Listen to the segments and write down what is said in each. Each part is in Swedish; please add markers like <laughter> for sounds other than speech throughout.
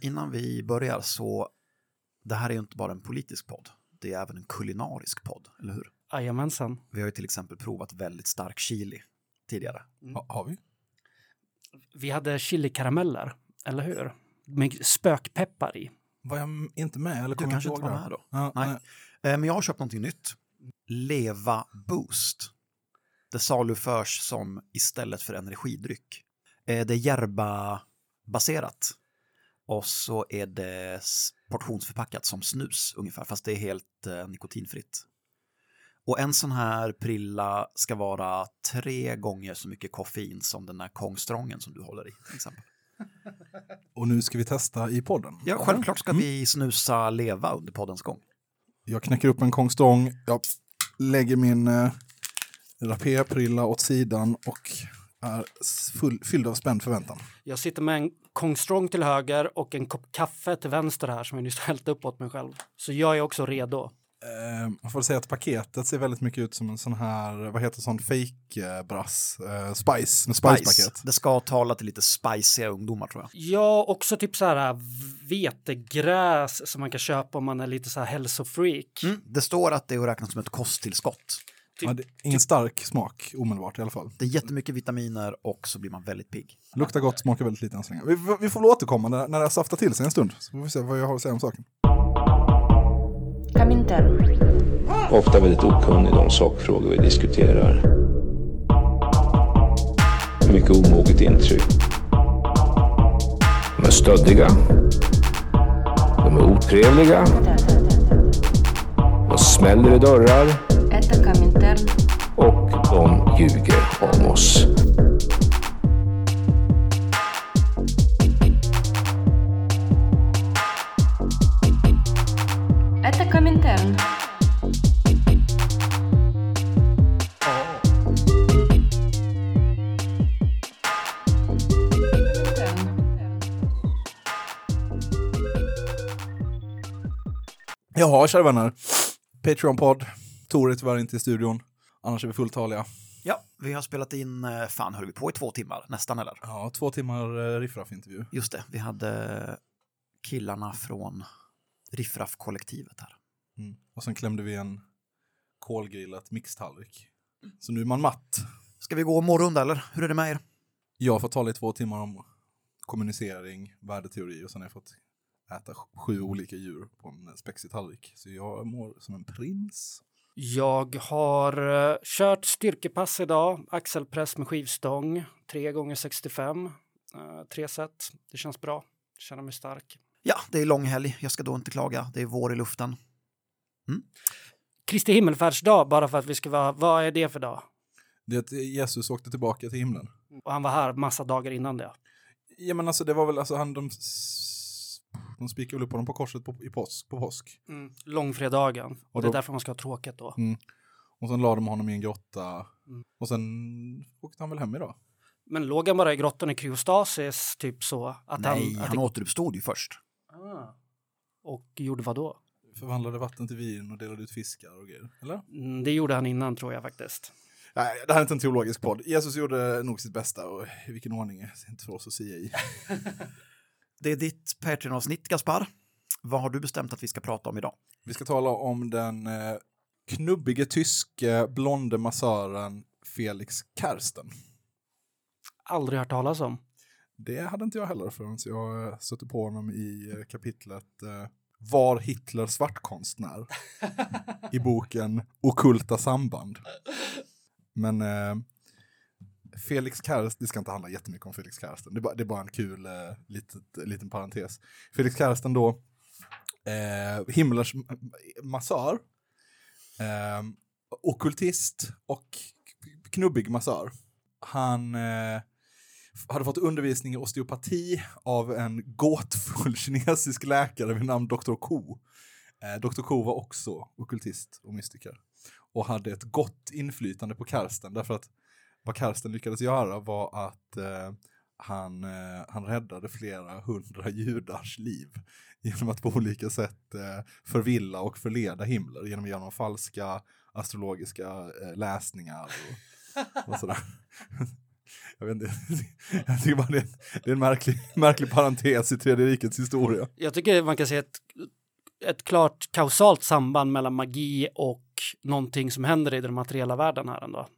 Innan vi börjar så, det här är ju inte bara en politisk podd, det är även en kulinarisk podd, eller hur? Jajamensan. Vi har ju till exempel provat väldigt stark chili tidigare. Ha, har vi? Vi hade chilikarameller, eller hur? Med spökpeppar i. Var jag inte med? Eller Du kanske jag inte var det? med då? Ja, Nej. nej. Eh, Men jag har köpt någonting nytt. Leva Boost. Det saluförs som istället för energidryck. Eh, Det är Järba-baserat. Och så är det portionsförpackat som snus ungefär, fast det är helt eh, nikotinfritt. Och en sån här prilla ska vara tre gånger så mycket koffein som den där kongstrången som du håller i. Till exempel. <laughs> Och nu ska vi testa i podden. Ja, självklart ska Mm. vi snusa leva under poddens gång. Jag knäcker upp en kongstång, jag lägger min eh, rapé-prilla åt sidan och är full, fylld av spänd förväntan. Jag sitter med en Kong Strong till höger och en kopp kaffe till vänster här som jag nyss <laughs> hällt upp åt mig själv. Så jag är också redo. Eh, man får säga att paketet ser väldigt mycket ut som en sån här, vad heter sån fake eh, brass, eh, spice, med spice-paket. Det ska tala till lite spiciga ungdomar tror jag. Ja, också typ så här vetegräs som man kan köpa om man är lite så här hälsofreak. Mm. Det står att det är att räkna som ett kosttillskott. Ja, det, ingen stark smak omedelbart i alla fall. Det är jättemycket vitaminer och så blir man väldigt pigg. Luktar gott, smakar väldigt lite än så länge. Vi, får- vi får väl återkomma när, när det har saftat till sig en stund. Så får vi se vad jag har att säga om saken. Ofta väldigt okunnig de sakfrågor vi diskuterar. Mycket omoget intryck. De är stöddiga. De är otrevliga. De smäller i dörrar Это Коминтерн. Och de ljuger om oss. Это Коминтерн. Jaha, kära vänner. Patreon-podd. Tor är tyvärr inte i studion. Annars är vi fulltaliga. Ja, vi har spelat in, eh, fan höll vi på i två timmar, nästan eller? Ja, två timmar eh, riffraff-intervju. Just det, vi hade killarna från Riffraff-kollektivet här. Mm. Och sen klämde vi en kolgrillat mixtallrik. Så nu är man matt. Ska vi gå och eller? Hur är det med er? Jag får tala i två timmar om kommunicering, värdeteori och sen har jag fått äta sju olika djur på en spexig tallrik. Så jag mår som en prins. Jag har eh, kört styrkepass idag, axelpress med skivstång, 3 gånger 65 eh, tre set. Det känns bra, känner mig stark. Ja, det är lång helg, jag ska då inte klaga, det är vår i luften. Kristi himmelfärdsdag, bara för att vi ska vara, vad är det för dag? Det är att Jesus åkte tillbaka till himlen. Och han var här massa dagar innan det. Ja men alltså det var väl, alltså han, de, de spikade väl upp honom på korset på, i påsk, på påsk. Mm. Långfredagen. Och Och det är då- därför man ska ha tråkigt då. Mm. Och sen la de honom i en grotta. Mm. Och sen åkte han väl hem idag. Men låg han bara i grottan i kryostasis, typ så? Att Nej, han, han, att det- återuppstod ju först. ah. Och gjorde vad då? Förvandlade vatten till vin och delade ut fiskar och grejer. Eller? Mm, det gjorde han innan tror jag faktiskt. Nej, det här är inte en teologisk podd. Jesus gjorde nog sitt bästa och i vilken ordning är inte för oss att sia i. <laughs> Det är ditt Patreon-avsnitt, Gaspar. Vad har du bestämt att vi ska prata om idag? Vi ska tala om den eh, knubbige tyske blonde massören Felix Kersten. Aldrig hört talas om. Det hade inte jag heller förrän jag eh, stötte på honom i eh, kapitlet Var Hitler svartkonstnär? <laughs> I boken Okulta samband. Men Felix Karsten, det ska inte handla jättemycket om Felix Karsten, det är bara, det är bara en kul eh, litet, liten parentes. Felix Karsten då, eh, Himmlers massör, eh, okultist och knubbig massör. Han eh, hade fått undervisning i osteopati av en gåtfull <laughs> kinesisk läkare vid namn Dr. Ko. Eh, Dr. Ko var också okultist och mystiker och hade ett gott inflytande på Karsten därför att vad Karsten lyckades göra var att eh, han, eh, han räddade flera hundra judars liv genom att på olika sätt eh, förvilla och förleda Himmler genom att göra dem falska astrologiska eh, läsningar och, och sådär. <laughs> Jag, vet inte, <laughs> jag tycker bara det är, det är en märklig, märklig parentes i tredje rikets historia. Jag tycker man kan se ett, ett klart kausalt samband mellan magi och någonting som händer i den materiella världen här ändå.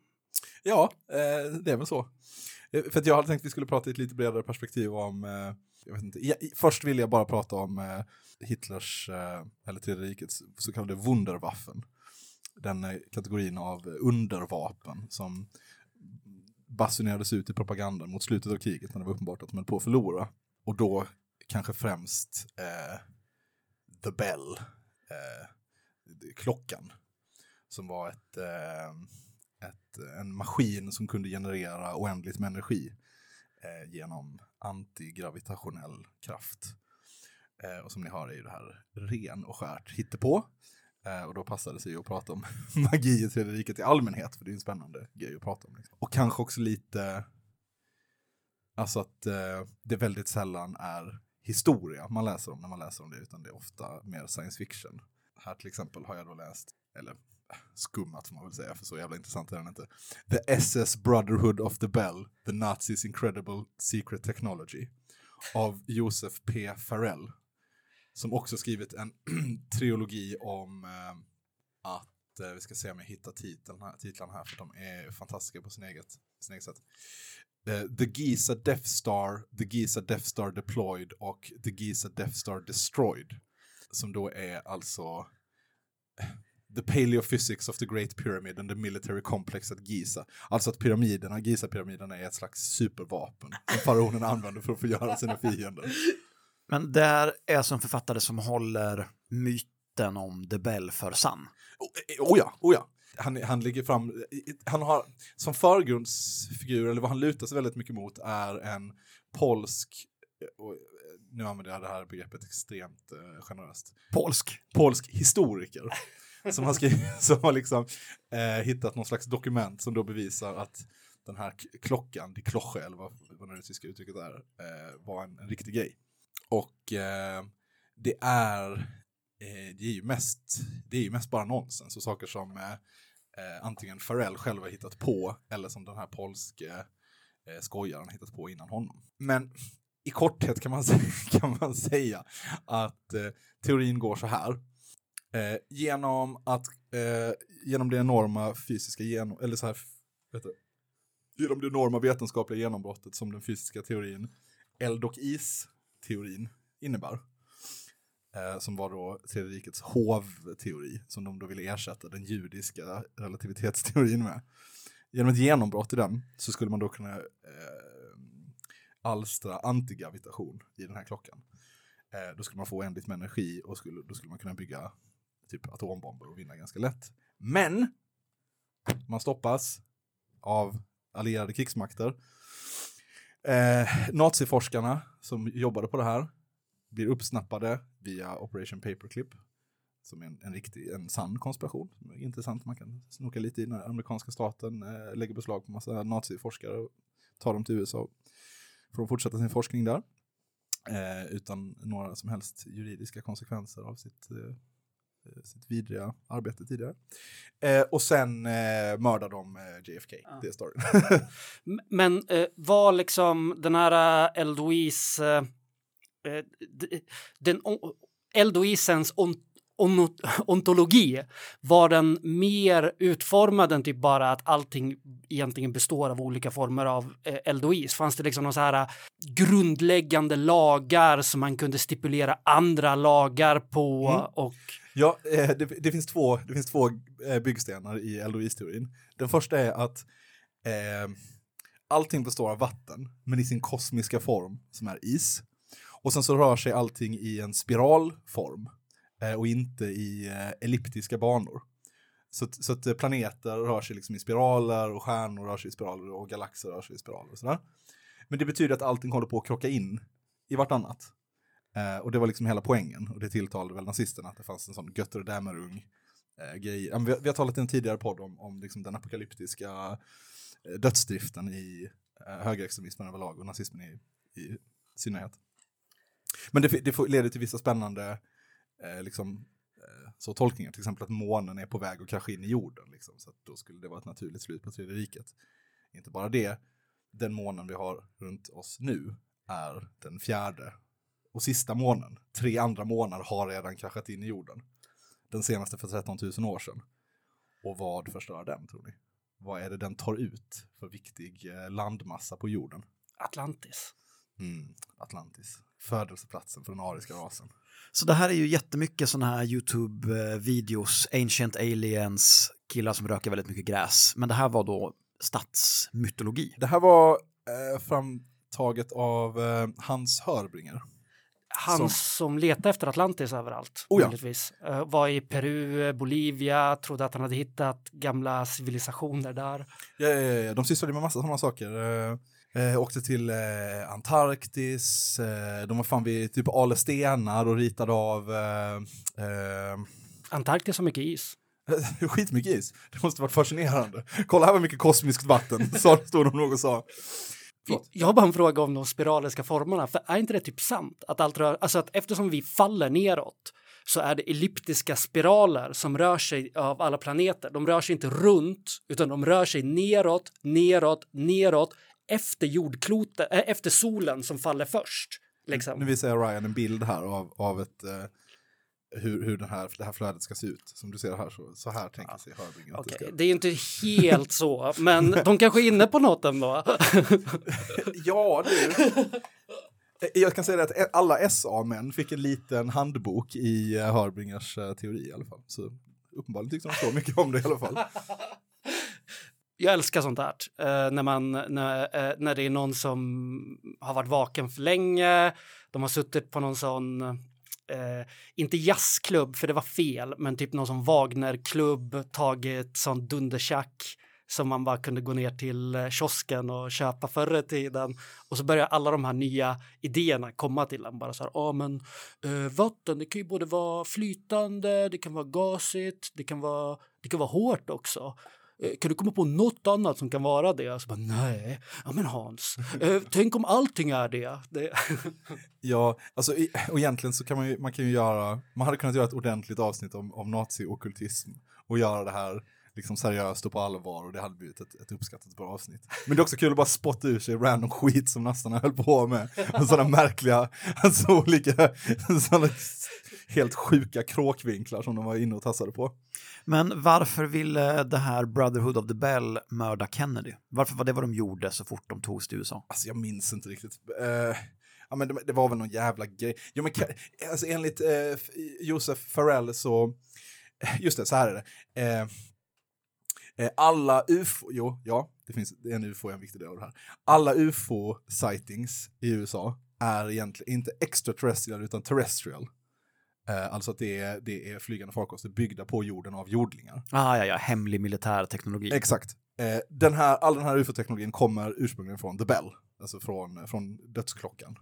Ja, eh, det är väl så. Eh, för att jag hade tänkt att vi skulle prata i ett lite bredare perspektiv om, eh, jag vet inte, först vill jag bara prata om eh, Hitlers, eh, eller tredje rikets så kallade Wunderwaffen. Den eh, kategorin av undervapen som basunerades ut i propagandan mot slutet av kriget när det var uppenbart att de höll på att förlora. Och då kanske främst eh, The Bell, eh, klockan, som var ett, eh, ett, en maskin som kunde generera oändligt med energi eh, genom antigravitationell kraft. Eh, och som ni hör är ju det här ren och skärt hittepå. Eh, och då passade det sig att prata om <laughs> magi i tredje riket i allmänhet, för det är en spännande grej att prata om. Liksom. Och kanske också lite, alltså att eh, det väldigt sällan är historia man läser om när man läser om det, utan det är ofta mer science fiction. Här till exempel har jag då läst, eller skummat får man väl säga, för så jävla intressant är den inte. The SS Brotherhood of the Bell, The Nazis Incredible Secret Technology av Josef P. Farrell. Som också skrivit en <clears throat> trilogi om eh, att, eh, vi ska se om jag hittar titeln här, titlarna här, för de är fantastiska på sin eget, sin eget sätt. Eh, The Giza Death Star, The Giza Death Star Deployed och The Giza Death Star Destroyed. Som då är alltså The Paleophysics of the Great Pyramid and the Military Complex at Giza. Alltså att pyramiderna, Giza-pyramiderna är ett slags supervapen som faraonerna använder för att förgöra sina fiender. Men där är som författare som håller myten om The Bell för sann. Oh, oh ja, oh ja. Han, han ligger fram, han har som förgrundsfigur, eller vad han lutar sig väldigt mycket mot, är en polsk, och nu använder jag det här begreppet extremt eh, generöst, Polsk. polsk historiker som har, skrivit, <laughs> som har liksom, eh, hittat någon slags dokument som då bevisar att den här klockan, de Kloche, eller vad, vad det tyska uttrycket är, eh, var en, en riktig grej. Och eh, det är, eh, det är ju mest, det är ju mest bara nonsens och saker som eh, eh antingen Farrell själv har hittat på eller som den här polske eh, skojaren har hittat på innan honom. Men i korthet kan man, kan <laughs> man säga att eh, teorin går så här. Eh, genom att, eh, genom det enorma fysiska genom, eller så här, vet du, genom det enorma vetenskapliga genombrottet som den fysiska teorin, eld och is-teorin innebär. Eh, som var då tredje rikets hovteori, som de då ville ersätta den judiska relativitetsteorin med. Genom ett genombrott i den så skulle man då kunna eh, alstra antigravitation i den här klockan. Eh, då skulle man få oändligt med energi och skulle, då skulle man kunna bygga typ atombomber och vinna ganska lätt. Men man stoppas av allierade krigsmakter. Eh, naziforskarna som jobbade på det här blir uppsnappade via Operation Paperclip. Som är en, en riktig, en sann konspiration. Intressant, man kan snoka lite i när amerikanska staten eh, lägger beslag på massa naziforskare och tar dem till USA. För att fortsätta sin forskning där. Eh, utan några som helst juridiska konsekvenser av sitt, eh, sitt vidriga arbete tidigare. Eh, och sen eh, mördar de eh, JFK, Ja. det är storyn. <laughs> Men eh, var liksom den här eh, Eldouise, eh, eh, d- den Eldouisens on, on, ontologi, var den mer utformad än typ bara att allting egentligen består av olika former av eh, Eldouise? Fanns det liksom någon så här eh, grundläggande lagar som man kunde stipulera andra lagar på Mm. och Ja, eh, det, det finns två, det finns två eh, byggstenar i LOI-teorin. Den första är att eh, allting består av vatten, men i sin kosmiska form, som är is. Och sen så rör sig allting i en spiralform eh, och inte i eh, elliptiska banor. Så, att- så att eh, planeter rör sig liksom i spiraler och stjärnor rör sig i spiraler och galaxer rör sig i spiraler och sådär. Men det betyder att allting håller på att krocka in i vartannat. Eh, och det var liksom hela poängen. Och det tilltalade väl nazisterna att det fanns en sån Götterdämmerung eh, grej. Ja, vi, har- vi har talat i en tidigare podd om, om liksom den apokalyptiska eh, dödsdriften i eh, högerextremismen överlag och nazismen i, i synnerhet. Men det, det leder till vissa spännande eh, liksom, eh, så tolkningar, till exempel att månen är på väg att krascha in i jorden. Liksom, så att då skulle det vara ett naturligt slut på tredje riket. Inte bara det, den månen vi har runt oss nu är den fjärde och sista månen. Tre andra månader har redan kraschat in i jorden. Den senaste för 13 000 år sedan. Och vad förstör den tror ni? Vad är det den tar ut för viktig eh, landmassa på jorden? Atlantis. Mm, Atlantis. Födelseplatsen för den ariska rasen. Så det här är ju jättemycket sådana här YouTube-videos, Ancient Aliens, killar som röker väldigt mycket gräs. Men det här var då stadsmytologi. Det här var eh, framtaget av eh, Hans Hörbringer. Han Som- som, letade efter Atlantis överallt. Oh ja. möjligtvis. Eh, Var i Peru, Bolivia, trodde att han hade hittat gamla civilisationer där. Ja, ja, ja. De sysslade med massa sådana saker. Eh, eh, åkte till eh, Antarktis, eh, de var fan vid typ Ale stenar och ritade av eh, Antarktis har mycket is. <laughs> skitmycket is. Det måste varit fascinerande. Kolla här var mycket kosmiskt vatten, <laughs> stod de nog och sa. Förlåt. Jag har bara en fråga om de spiraliska formerna, för är inte det typ sant? Att allt rör, alltså att eftersom vi faller neråt så är det elliptiska spiraler som rör sig av alla planeter. De rör sig inte runt, utan de rör sig neråt, neråt, neråt efter jordklotet, äh, efter solen som faller först. Liksom. Nu visar jag Ryan en bild här av, av ett, eh, hur, hur den här, det här flödet ska se ut. Som du ser här, så, så här tänker sig Hörbringer att det Okej, ska. det är inte helt så, men <laughs> de kanske är inne på något ändå. <laughs> Ja, du. Eh, Jag kan säga det att alla SA-män fick en liten handbok i eh, Hörbringers eh, teori i alla fall. Så uppenbarligen tyckte de så mycket om det i alla fall. Jag älskar sånt där. När, man, när, när det är någon som har varit vaken för länge, de har suttit på någon sån, eh, inte jazzklubb för det var fel, men typ någon som Wagnerklubb, tagit sån dundertjack som man bara kunde gå ner till eh, kiosken och köpa förr i tiden. Och så börjar alla de här nya idéerna komma till en. Bara så här, ah, men eh, vatten, det kan ju både vara flytande, det kan vara gasigt, det kan vara, det kan vara hårt också. Eh, Kan du komma på något annat som kan vara det? Så bara, nej, ja men Hans, <laughs> eh, tänk om allting är det. det <laughs> Ja, alltså, och egentligen så kan man ju, man kan ju göra, man hade kunnat göra ett ordentligt avsnitt om, om nazi-ockultism och göra det här liksom seriöst och på allvar och det hade blivit ett, ett uppskattat bra avsnitt. Men det är också kul att bara spotta ur sig random skit som nästan höll på med. Sådana märkliga, alltså olika, sådana helt sjuka kråkvinklar som de var inne och tassade på. Men varför ville det här Brotherhood of the Bell mörda Kennedy? Varför var det vad de gjorde så fort de togs till USA? Alltså jag minns inte riktigt. Eh, ja men det, var väl någon jävla grej. Jo men alltså enligt eh, Josef Farrell så, just det, så här är det. Eh, alla ufo, jo, ja, det finns en ufo är en viktig del av det här. Alla ufo-sightings i USA är egentligen inte extraterrestrial utan terrestrial. Eh, alltså att det är, det är flygande farkoster byggda på jorden av jordlingar. Ah, ja, ja, hemlig militär teknologi. Exakt. Eh, den här, all den här ufo-teknologin kommer ursprungligen från The Bell, alltså från, från dödsklockan.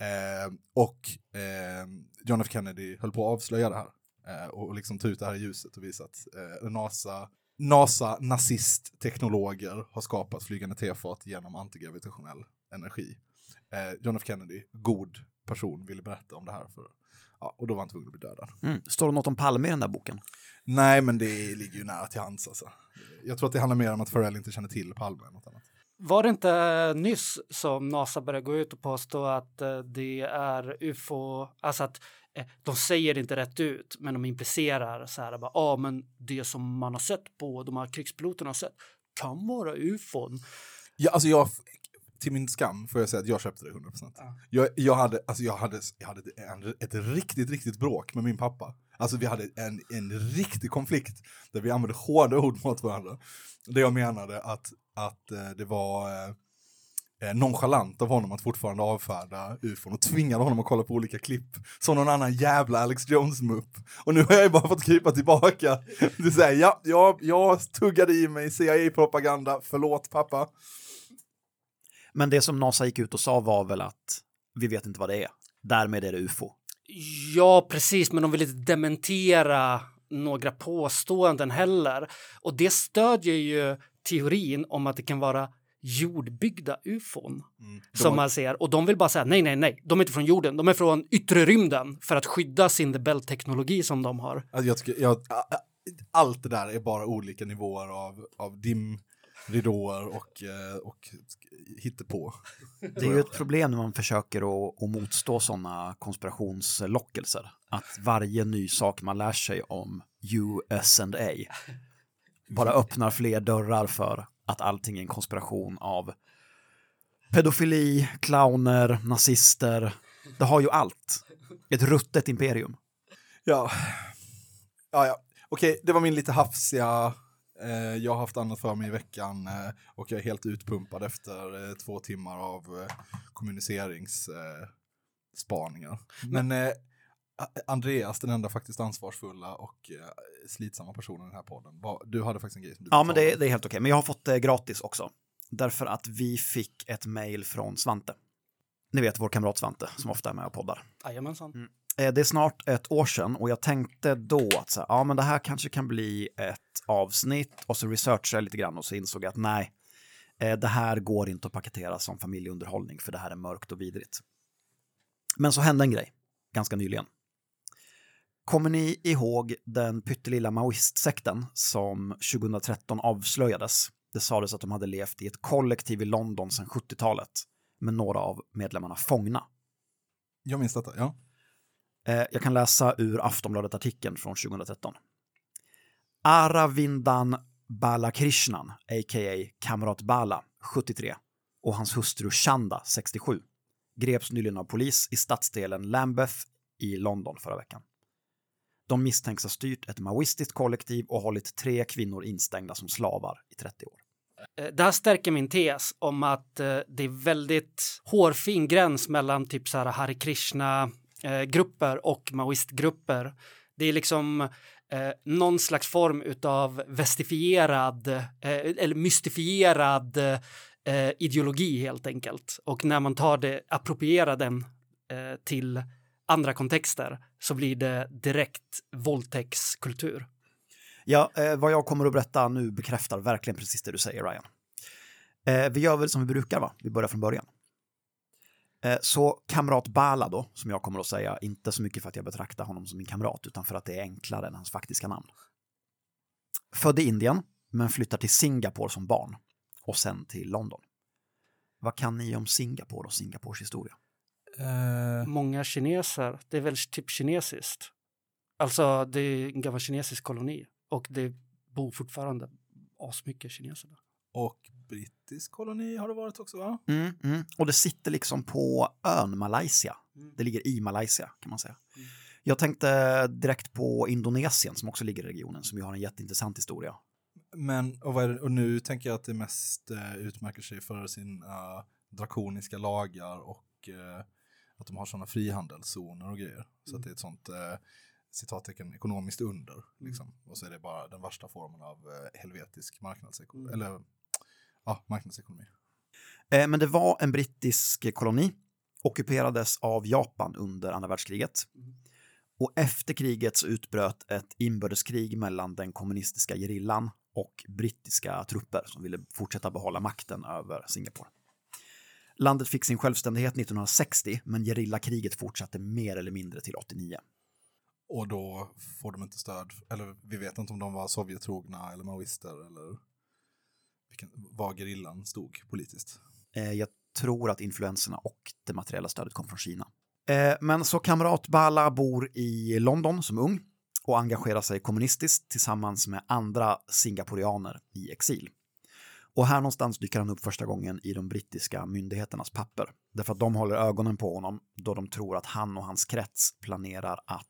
Eh, och eh, John F Kennedy höll på att avslöja det här eh, och, liksom ta ut det här i ljuset och visa att eh, NASA, NASA nazistteknologer har skapat flygande tefat genom antigravitationell energi. Eh, John F Kennedy, god person, ville berätta om det här för Ja, och då var han tvungen att bli dödad. Mm. Står det något om Palme i den där boken? Nej, men det ligger ju nära till hands alltså. Jag tror att det handlar mer om att Farrell inte känner till Palme än något annat. Var det inte nyss som NASA började gå ut och påstå att eh, det är ufo, alltså att de säger det inte rätt ut, men de implicerar så här, ja ah, men det som man har sett på, de här krigspiloterna har sett, kan vara ufon. Ja, alltså jag, till min skam får jag säga att jag köpte det 100%. Ja. Jag, jag hade, alltså jag hade, jag hade en, ett riktigt, riktigt bråk med min pappa. Alltså vi hade en, en riktig konflikt där vi använde hårda ord mot varandra. Där jag menade att, att eh, det var eh, nonchalant av honom att fortfarande avfärda ufon och tvingade honom att kolla på olika klipp som någon annan jävla Alex Jones-mupp. Och nu har jag ju bara fått krypa tillbaka. Du säger ja, ja, jag tuggade i mig CIA-propaganda, förlåt pappa. Men det som NASA gick ut och sa var väl att vi vet inte vad det är. Därmed är det ufo. Ja, precis, men de vill inte dementera några påståenden heller. Och det stödjer ju teorin om att det kan vara jordbyggda ufon De som man ser. Och de vill bara säga nej, nej, nej, de är inte från jorden, de är från yttre rymden för att skydda sin The Bell-teknologi som de har. Alltså jag tycker, jag, allt det där är bara olika nivåer av, av dim, ridåer och, eh, och hittepå. Det är ju ett problem när man försöker att, att motstå sådana konspirationslockelser. Att varje ny sak man lär sig om US&A bara öppnar fler dörrar för att allting är en konspiration av pedofili, clowner, nazister. Det har ju allt. Ett ruttet imperium. Ja, ja, ja. okej, det var min lite hafsiga eh, jag har haft annat för mig i veckan eh, och jag är helt utpumpad efter eh, två timmar av eh, kommuniceringsspaningar. Men Andreas, den enda faktiskt ansvarsfulla och eh, slitsamma personen i den här podden, du hade faktiskt en grej som du Ja, men det, det är helt okej. Men jag har fått det gratis också. Därför att vi fick ett mejl från Svante. Ni vet vår kamrat Svante som ofta är med och poddar. Jajamensan. Eh, Det är snart ett år sedan och jag tänkte då att så här, ja, men det här kanske kan bli ett avsnitt och så researchade jag lite grann och så insåg jag att nej, eh, det här går inte att paketera som familjeunderhållning för det här är mörkt och vidrigt. Men så hände en grej ganska nyligen. Kommer ni ihåg den pyttelilla maoistsekten som 2013 avslöjades? Det sades att de hade levt i ett kollektiv i London sedan 70-talet med några av medlemmarna fångna. Jag minns detta, ja. Eh, Jag kan läsa ur Aftonbladet-artikeln från 2013. Aravindan Balakrishnan, a.k.a. Kamrat Bala, 73, och hans hustru Chanda, 67, greps nyligen av polis i stadsdelen Lambeth i London förra veckan. De misstänks ha styrt ett maoistiskt kollektiv och hållit tre kvinnor instängda som slavar i 30 år. Eh, det här stärker min tes om att eh, det är väldigt hårfin gräns mellan typ så här Hare Krishna-grupper eh, och maoistgrupper. Det är liksom eh, någon slags form utav vestifierad eh, eller mystifierad eh, ideologi helt enkelt. Och när man tar det, approprierar den eh, till andra kontexter så blir det direkt våldtäktskultur. Ja, eh, vad jag kommer att berätta nu bekräftar verkligen precis det du säger, Ryan. Eh, vi gör väl som vi brukar, va? Vi börjar från början. Eh, så kamrat Bala då, som jag kommer att säga, inte så mycket för att jag betraktar honom som min kamrat, utan för att det är enklare än hans faktiska namn. Född i Indien, men flyttar till Singapore som barn och sen till London. Vad kan ni om Singapore och Singapores historia? Eh, Många kineser, det är väl typ kinesiskt. Alltså det är en gammal kinesisk koloni och det bor fortfarande asmycket kineser där. och brittisk koloni har det varit också, va? Mm, mm. Och det sitter liksom på ön Malaysia. Mm. Det ligger i Malaysia kan man säga. Mm. Jag tänkte direkt på Indonesien som också ligger i regionen som ju har en jätteintressant historia. Men, och, vad är det, och nu tänker jag att det mest eh, utmärker sig för sina drakoniska lagar och eh, att de har sådana frihandelszoner och grejer. Så att det är ett sånt eh, citattecken ekonomiskt under. Liksom. Och så är det bara den värsta formen av eh, helvetisk marknadsekonomi. Eller ja, marknadsekonomi. Eh, Men det var en brittisk koloni, ockuperades av Japan under andra världskriget. Och efter kriget så utbröt ett inbördeskrig mellan den kommunistiska gerillan och brittiska trupper som ville fortsätta behålla makten över Singapore. Landet fick sin självständighet 1960, men gerillakriget fortsatte mer eller mindre till 89. Och då får de inte stöd, eller vi vet inte om de var Sovjettrogna eller maoister eller vilken, var gerillan stod politiskt. Eh, Jag tror att influenserna och det materiella stödet kom från Kina. Eh, Men så kamrat Bala bor i London som ung och engagerar sig kommunistiskt tillsammans med andra singaporianer i exil. Och här någonstans dyker han upp första gången i de brittiska myndigheternas papper. Därför att de håller ögonen på honom då de tror att han och hans krets planerar att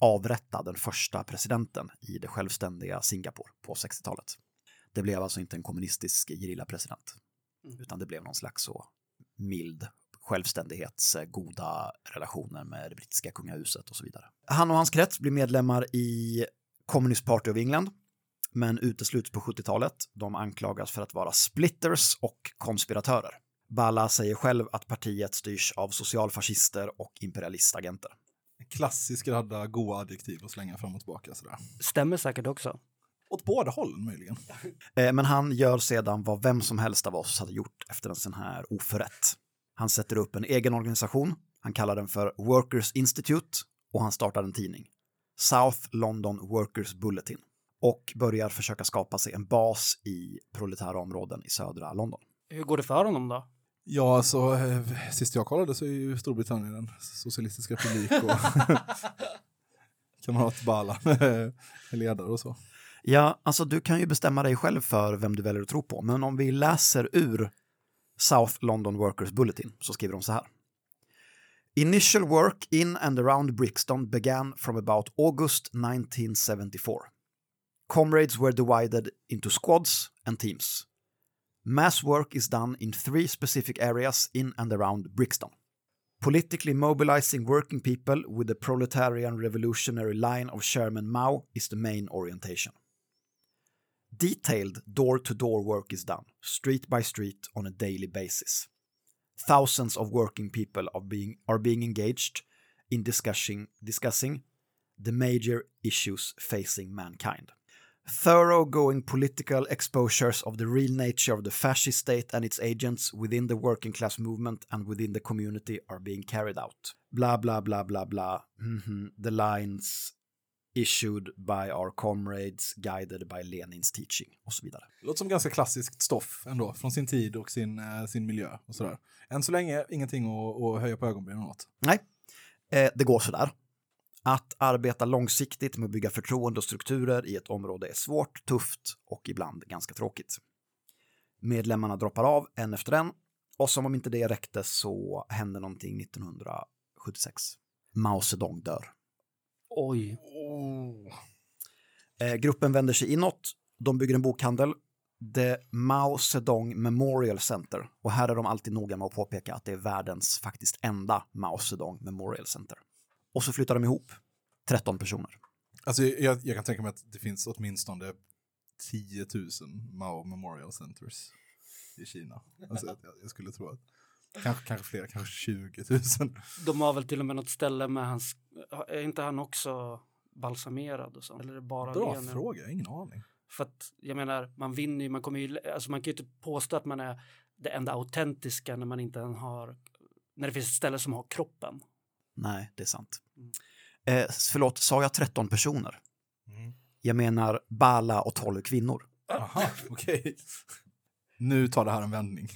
avrätta den första presidenten i det självständiga Singapore på 60-talet. Det blev alltså inte en kommunistisk gerillapresident utan det blev någon slags så mild självständighets eh, goda relationer med det brittiska kungahuset och så vidare. Han och hans krets blir medlemmar i Communist Party of England men utesluts på 70-talet. De anklagas för att vara splitters och konspiratörer. Balla säger själv att partiet styrs av socialfascister och imperialistagenter. Klassisk radda goa adjektiv att slänga fram och tillbaka sådär. Stämmer säkert också. Åt båda hållen möjligen. <laughs> Eh, Men han gör sedan vad vem som helst av oss hade gjort efter en sån här oförrätt. Han sätter upp en egen organisation, han kallar den för Workers Institute och han startar en tidning. South London Workers Bulletin. Och börjar försöka skapa sig en bas i proletära områden i södra London. Hur går det för honom då? Ja, alltså, eh, sist jag kollade så är ju Storbritannien en socialistisk republik och <laughs> kamrat Bala är ledare och så. Ja, alltså du kan ju bestämma dig själv för vem du väljer att tro på, men om vi läser ur South London Workers Bulletin så skriver de så här. Initial work in and around Brixton began from about August 1974. Comrades were divided into squads and teams. Mass work is done in three specific areas in and around Brixton. Politically mobilizing working people with the proletarian revolutionary line of Chairman Mao is the main orientation. Detailed door to door work is done, street by street, on a daily basis. Thousands of working people are being, are being engaged in discussing, discussing the major issues facing mankind. Thoroughgoing political exposures of the real nature of the fascist state and its agents within the working class movement and within the community are being carried out. Blah, blah, blah, blah, blah. Mhm. The lines issued by our comrades, guided by Lenins teaching och så vidare. Det låter som ganska klassiskt stoff ändå, från sin tid och sin, eh, sin miljö och sådär. Än så länge ingenting att, att höja på ögonbrynen åt. Nej, eh, det går sådär. Att arbeta långsiktigt med att bygga förtroende och strukturer i ett område är svårt, tufft och ibland ganska tråkigt. Medlemmarna droppar av en efter en och som om inte det räckte så hände någonting 1976. Mao Zedong dör. Oj. Eh, gruppen vänder sig inåt, de bygger en bokhandel, The Mao Zedong Memorial Center. Och här är de alltid noga med att påpeka att det är världens faktiskt enda Mao Zedong Memorial Center. Och så flyttar de ihop 13 personer. Alltså, jag, jag kan tänka mig att det finns åtminstone 10 000 Mao Memorial Centers i Kina. Alltså, jag, jag skulle tro att kanske, kanske fler, kanske 20 000. De har väl till och med något ställe med hans... Är inte han också balsamerad och så? Eller är det bara Bra Lenin? fråga, ingen aning. För att jag menar, man vinner ju, man kommer ju, alltså man kan ju inte påstå att man är det enda autentiska när man inte har, när det finns ett ställe som har kroppen. Nej, det är sant. Mm. Eh, förlåt, sa jag 13 personer? Mm. Jag menar Bala och 12 kvinnor. Aha, <laughs> okej. Nu tar det här en vändning.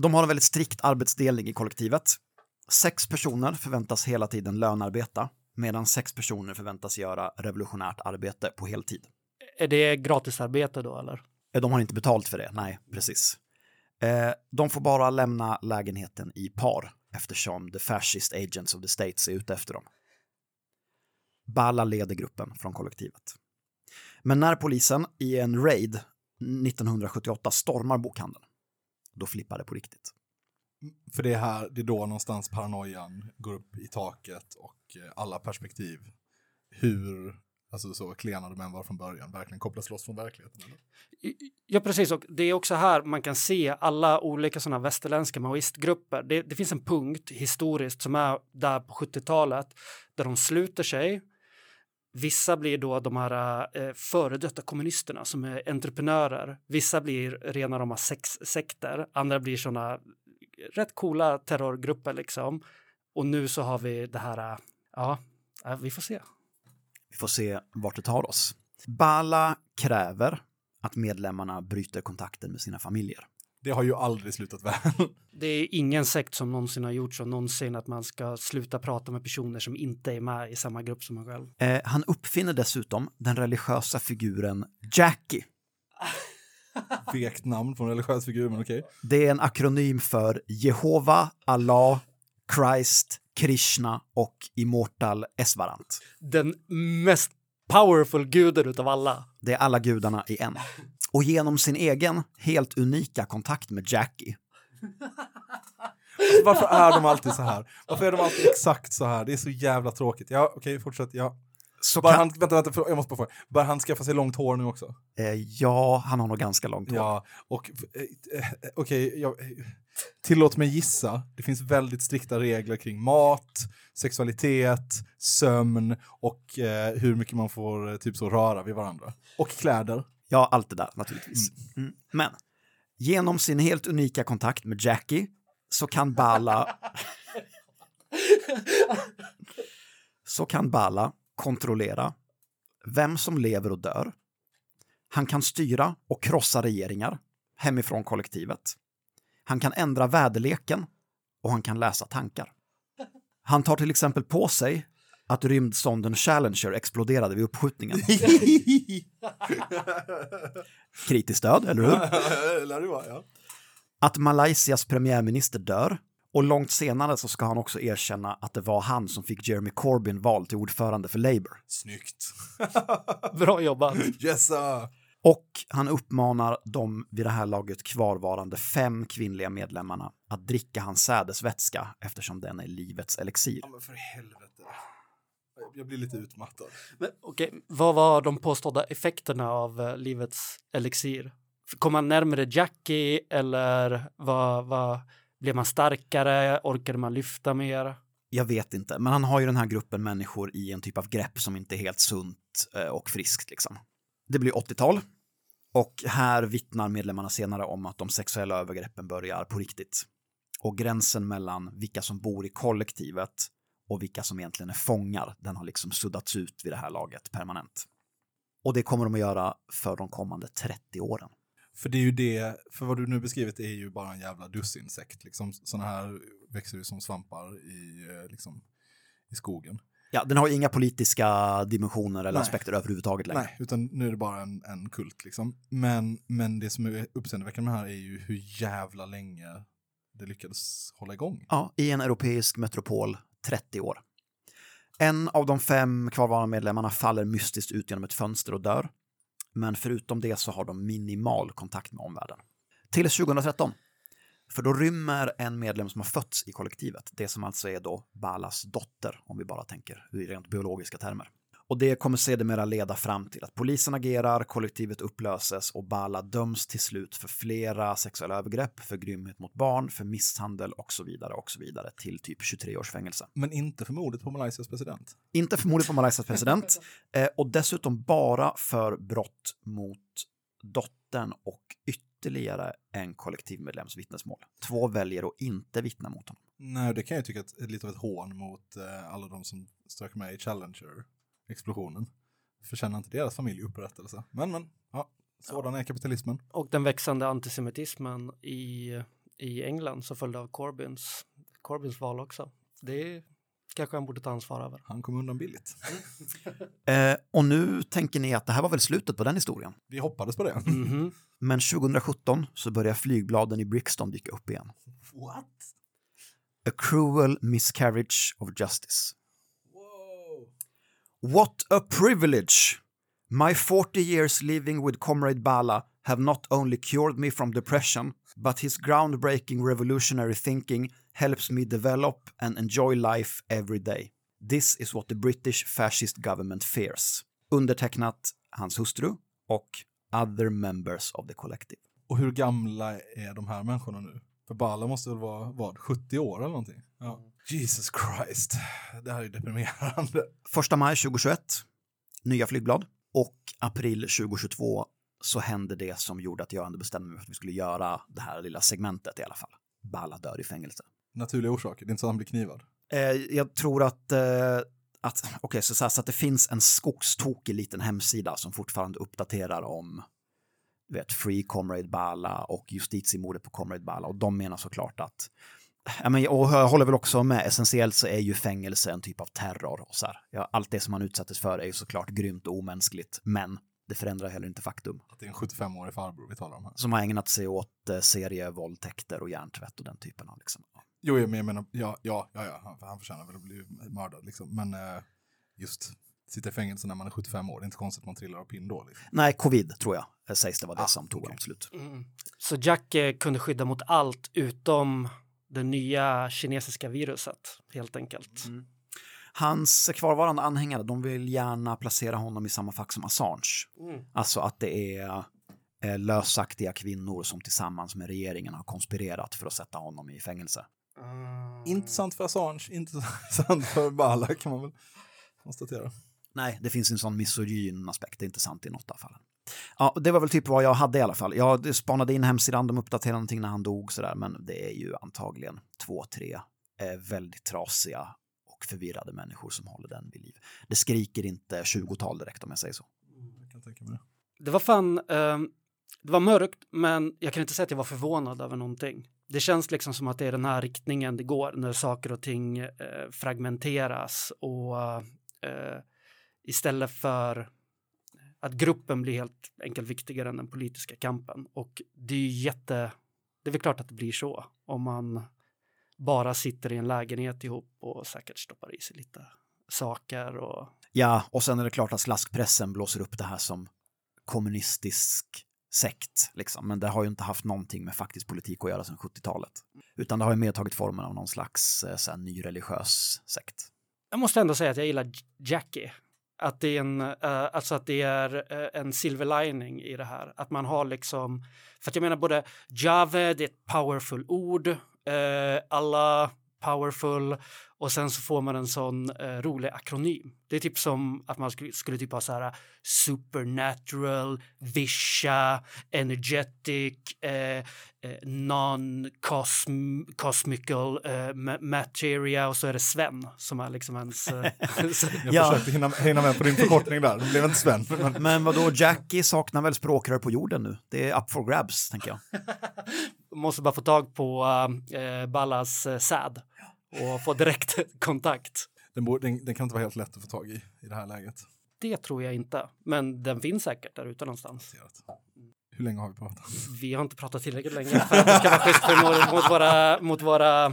De har en väldigt strikt arbetsdelning i kollektivet. Sex personer förväntas hela tiden lönarbeta, medan sex personer förväntas göra revolutionärt arbete på heltid. Är det gratisarbete då eller? Eh, De har inte betalt för det, nej, precis. Eh, De får bara lämna lägenheten i par eftersom the fascist agents of the states är ute efter dem. Bala leder gruppen från kollektivet. Men när polisen i en raid 1978 stormar bokhandeln, då flippar det på riktigt. För det är här, det är då någonstans paranoian går upp i taket och eh, alla perspektiv, hur, alltså så klena de än var från början, verkligen kopplas loss från verkligheten. Eller? Ja, precis. Och det är också här man kan se alla olika sådana västerländska maoistgrupper. Det, det finns en punkt historiskt som är där på 70-talet där de sluter sig. Vissa blir då de här eh, före detta kommunisterna som är entreprenörer. Vissa blir rena rama sex sekter. Andra blir sådana rätt coola terrorgrupper liksom. Och nu så har vi det här, eh, ja, eh, vi får se. Vi får se vart det tar oss. Bala kräver att medlemmarna bryter kontakten med sina familjer. Det har ju aldrig slutat väl. Det är ingen sekt som någonsin har gjort så någonsin att man ska sluta prata med personer som inte är med i samma grupp som man själv. Eh, han uppfinner dessutom den religiösa figuren Jackie. <laughs> Vekt namn på en religiös figur, men okej. Det är en akronym för Jehova, Allah, Christ, Krishna och Immortal Esvarant. Den mest powerful guden utav alla. Det är alla gudarna i en. Och genom sin egen helt unika kontakt med Jackie Alltså, varför är de alltid så här? Varför är de alltid exakt så här? Det är så jävla tråkigt. Ja, okej, fortsätt. Ja. så Bara kan... han, vänta, vänta, jag måste bara fråga. Bör han skaffa sig långt hår nu också? Eh, ja, han har nog ganska långt hår. Ja, och eh, eh, okej, jag- eh, tillåt mig gissa. Det finns väldigt strikta regler kring mat, sexualitet, sömn och eh, hur mycket man får eh, typ så röra vid varandra. Och kläder. Ja, allt det där naturligtvis. Mm. Men genom sin helt unika kontakt med Jackie så kan Bala <laughs> så kan Bala kontrollera vem som lever och dör. Han kan styra och krossa regeringar hemifrån kollektivet. Han kan ändra väderleken och han kan läsa tankar. Han tar till exempel på sig att rymdsonden Challenger exploderade vid uppskjutningen. <laughs> Kritiskt stöd, eller hur? <laughs> Ja. Att Malaysias premiärminister dör och långt senare så ska han också erkänna att det var han som fick Jeremy Corbyn vald till ordförande för Labour. Snyggt. Bra jobbat. <laughs> yes, sir. Och han uppmanar de vid det här laget kvarvarande fem kvinnliga medlemmarna att dricka hans sädesvätska eftersom den är livets elixir. Ja, men för helvete. Jag blir lite utmattad. Men, okej, vad var de påstådda effekterna av eh, livets elixir? Kom man närmare Jackie eller vad, vad, blev man starkare? Orkade man lyfta mer? Jag vet inte, men han har ju den här gruppen människor i en typ av grepp som inte är helt sunt eh, och friskt liksom. Det blir 80-tal och här vittnar medlemmarna senare om att de sexuella övergreppen börjar på riktigt. Och gränsen mellan vilka som bor i kollektivet och vilka som egentligen är fångar, den har liksom suddats ut vid det här laget permanent. Och det kommer de att göra för de kommande 30 åren. För det är ju det, för vad du nu beskrivit är ju bara en jävla dussinsekt. Liksom, sådana här växer ju som svampar i, eh, liksom, i skogen. Ja, den har ju inga politiska dimensioner eller Nej. aspekter överhuvudtaget längre. Nej, utan nu är det bara en, en kult liksom. Men, men det som är uppseendeväckande med det här är ju hur jävla länge det lyckades hålla igång. Ja, i en europeisk metropol 30 år. En av de fem kvarvarande medlemmarna faller mystiskt ut genom ett fönster och dör. Men förutom det så har de minimal kontakt med omvärlden. Till 2013. För då rymmer en medlem som har fötts i kollektivet, det som alltså är då Balas dotter, om vi bara tänker i rent biologiska termer. Och det kommer sedermera leda fram till att polisen agerar, kollektivet upplöses och Bala döms till slut för flera sexuella övergrepp, för grymhet mot barn, för misshandel och så vidare och så vidare till typ 23 års fängelse. Men inte för mordet på Malaysias president. Inte för mordet på Malaysias president <laughs> eh, och dessutom bara för brott mot dottern och ytterligare en kollektivmedlems vittnesmål. Två väljer att inte vittna mot honom. Nej, det kan jag tycka är lite av ett hån mot eh, alla de som strök med i Challenger-explosionen. Förtjänar inte deras familj upprättelse. Men, men, ja, sådan är kapitalismen. Och den växande antisemitismen i, i England så följde av Corbyns, Corbyns val också. Det kanske han borde ta ansvar över. Han kom undan billigt. <laughs> Eh, och nu tänker ni att det här var väl slutet på den historien. Vi hoppades på det. Mhm. Men 2017 så börjar flygbladen i Brixton dyka upp igen. What? A cruel miscarriage of justice. Wow. What a privilege! My 40 years living with Comrade Bala have not only cured me from depression, but his groundbreaking revolutionary thinking helps me develop and enjoy life every day. This is what the British fascist government fears. Undertecknat hans hustru och other members of the collective. Och hur gamla är de här människorna nu? För Bala måste väl vara, vad, 70 år eller någonting? Ja. Jesus Christ. Det här är deprimerande. 1 maj 2021, nya flygblad. Och april 2022 så hände det som gjorde att jag ändå bestämde mig för att vi skulle göra det här lilla segmentet i alla fall. Balla dör i fängelse. Naturliga orsaker, det är inte så att han blir knivad. Eh, jag tror att, eh, att, okay, så, så, här, så att det finns en skogstokig liten hemsida som fortfarande uppdaterar om vet, Free Comrade Bala och justitiemordet på Comrade Bala och de menar såklart att Ja, men, och jag håller väl också med, essentiellt så är ju fängelse en typ av terror. Och så här. Ja, allt det som man utsattes för är ju såklart grymt och omänskligt, men det förändrar heller inte faktum. Att det är en 75-årig farbror vi talar om här. Som har ägnat sig åt eh, serievåldtäkter och hjärntvätt och den typen av liksom. Jo, jag menar, ja, ja, ja, ja han, han förtjänar väl att bli mördad liksom. Men eh, just sitta i fängelse när man är 75 år, det är inte konstigt att man trillar av pinn då. Liksom. Nej, covid tror jag eh, sägs det var det Ah, som tog okej. honom slut. Mm. Så Jack eh, kunde skydda mot allt utom det nya kinesiska viruset, helt enkelt. Hans kvarvarande anhängare, de vill gärna placera honom i samma fack som Assange. Mm. Alltså att det är eh, lösaktiga kvinnor som tillsammans med regeringen har konspirerat för att sätta honom i fängelse. Mm. Intressant för Assange, intressant för Bala kan man väl konstatera. Nej, det finns en sån misogyn aspekt, det är inte sant i något av fallen. Ja, det var väl typ vad jag hade i alla fall. Jag spanade in hemsidan, de uppdaterade någonting när han dog sådär, men det är ju antagligen två, tre eh, väldigt trasiga och förvirrade människor som håller den vid liv. Det skriker inte 20-tal direkt om jag säger så. Jag kan tänka mig det. Det var fan, ehm, det var mörkt, men jag kan inte säga att jag var förvånad över någonting. Det känns liksom som att det är den här riktningen det går när saker och ting eh, fragmenteras och eh, istället för att gruppen blir helt enkelt viktigare än den politiska kampen. Och det är ju jätte, det är väl klart att det blir så om man bara sitter i en lägenhet ihop och säkert stoppar i sig lite saker och Ja, och sen är det klart att slaskpressen blåser upp det här som kommunistisk sekt, liksom. men det har ju inte haft någonting med faktisk politik att göra sedan 70-talet. Utan det har ju mer tagit formen av någon slags eh, så här, ny religiös sekt. Jag måste ändå säga att jag gillar Jackie. Att det är en, uh, alltså att det är uh, en silver lining i det här. Att man har liksom, för att jag menar både Jave, det är ett powerful ord, uh, alla powerful och sen så får man en sån eh, rolig akronym. Det är typ som att man skulle, skulle typ ha så här supernatural, visha, energetic, eh, eh, non-cosmical eh, ma- materia och så är det Sven som är liksom ens... Eh, <laughs> Jag Ja. försökte hinna, hinna med på din förkortning där, det blev inte Sven. <laughs> Men Men vad då Jackie saknar väl språkrör på jorden nu? Det är up for grabs, tänker jag. <laughs> måste bara få tag på eh, Ballas eh, säd och få direkt <laughs> kontakt. den, borde, den, den kan inte vara helt lätt att få tag i i det här läget. Det tror jag inte, men den finns säkert där ute någonstans. Hur länge har vi pratat? Vi har inte pratat tillräckligt länge för att det ska vara schysst mot, mot våra, mot våra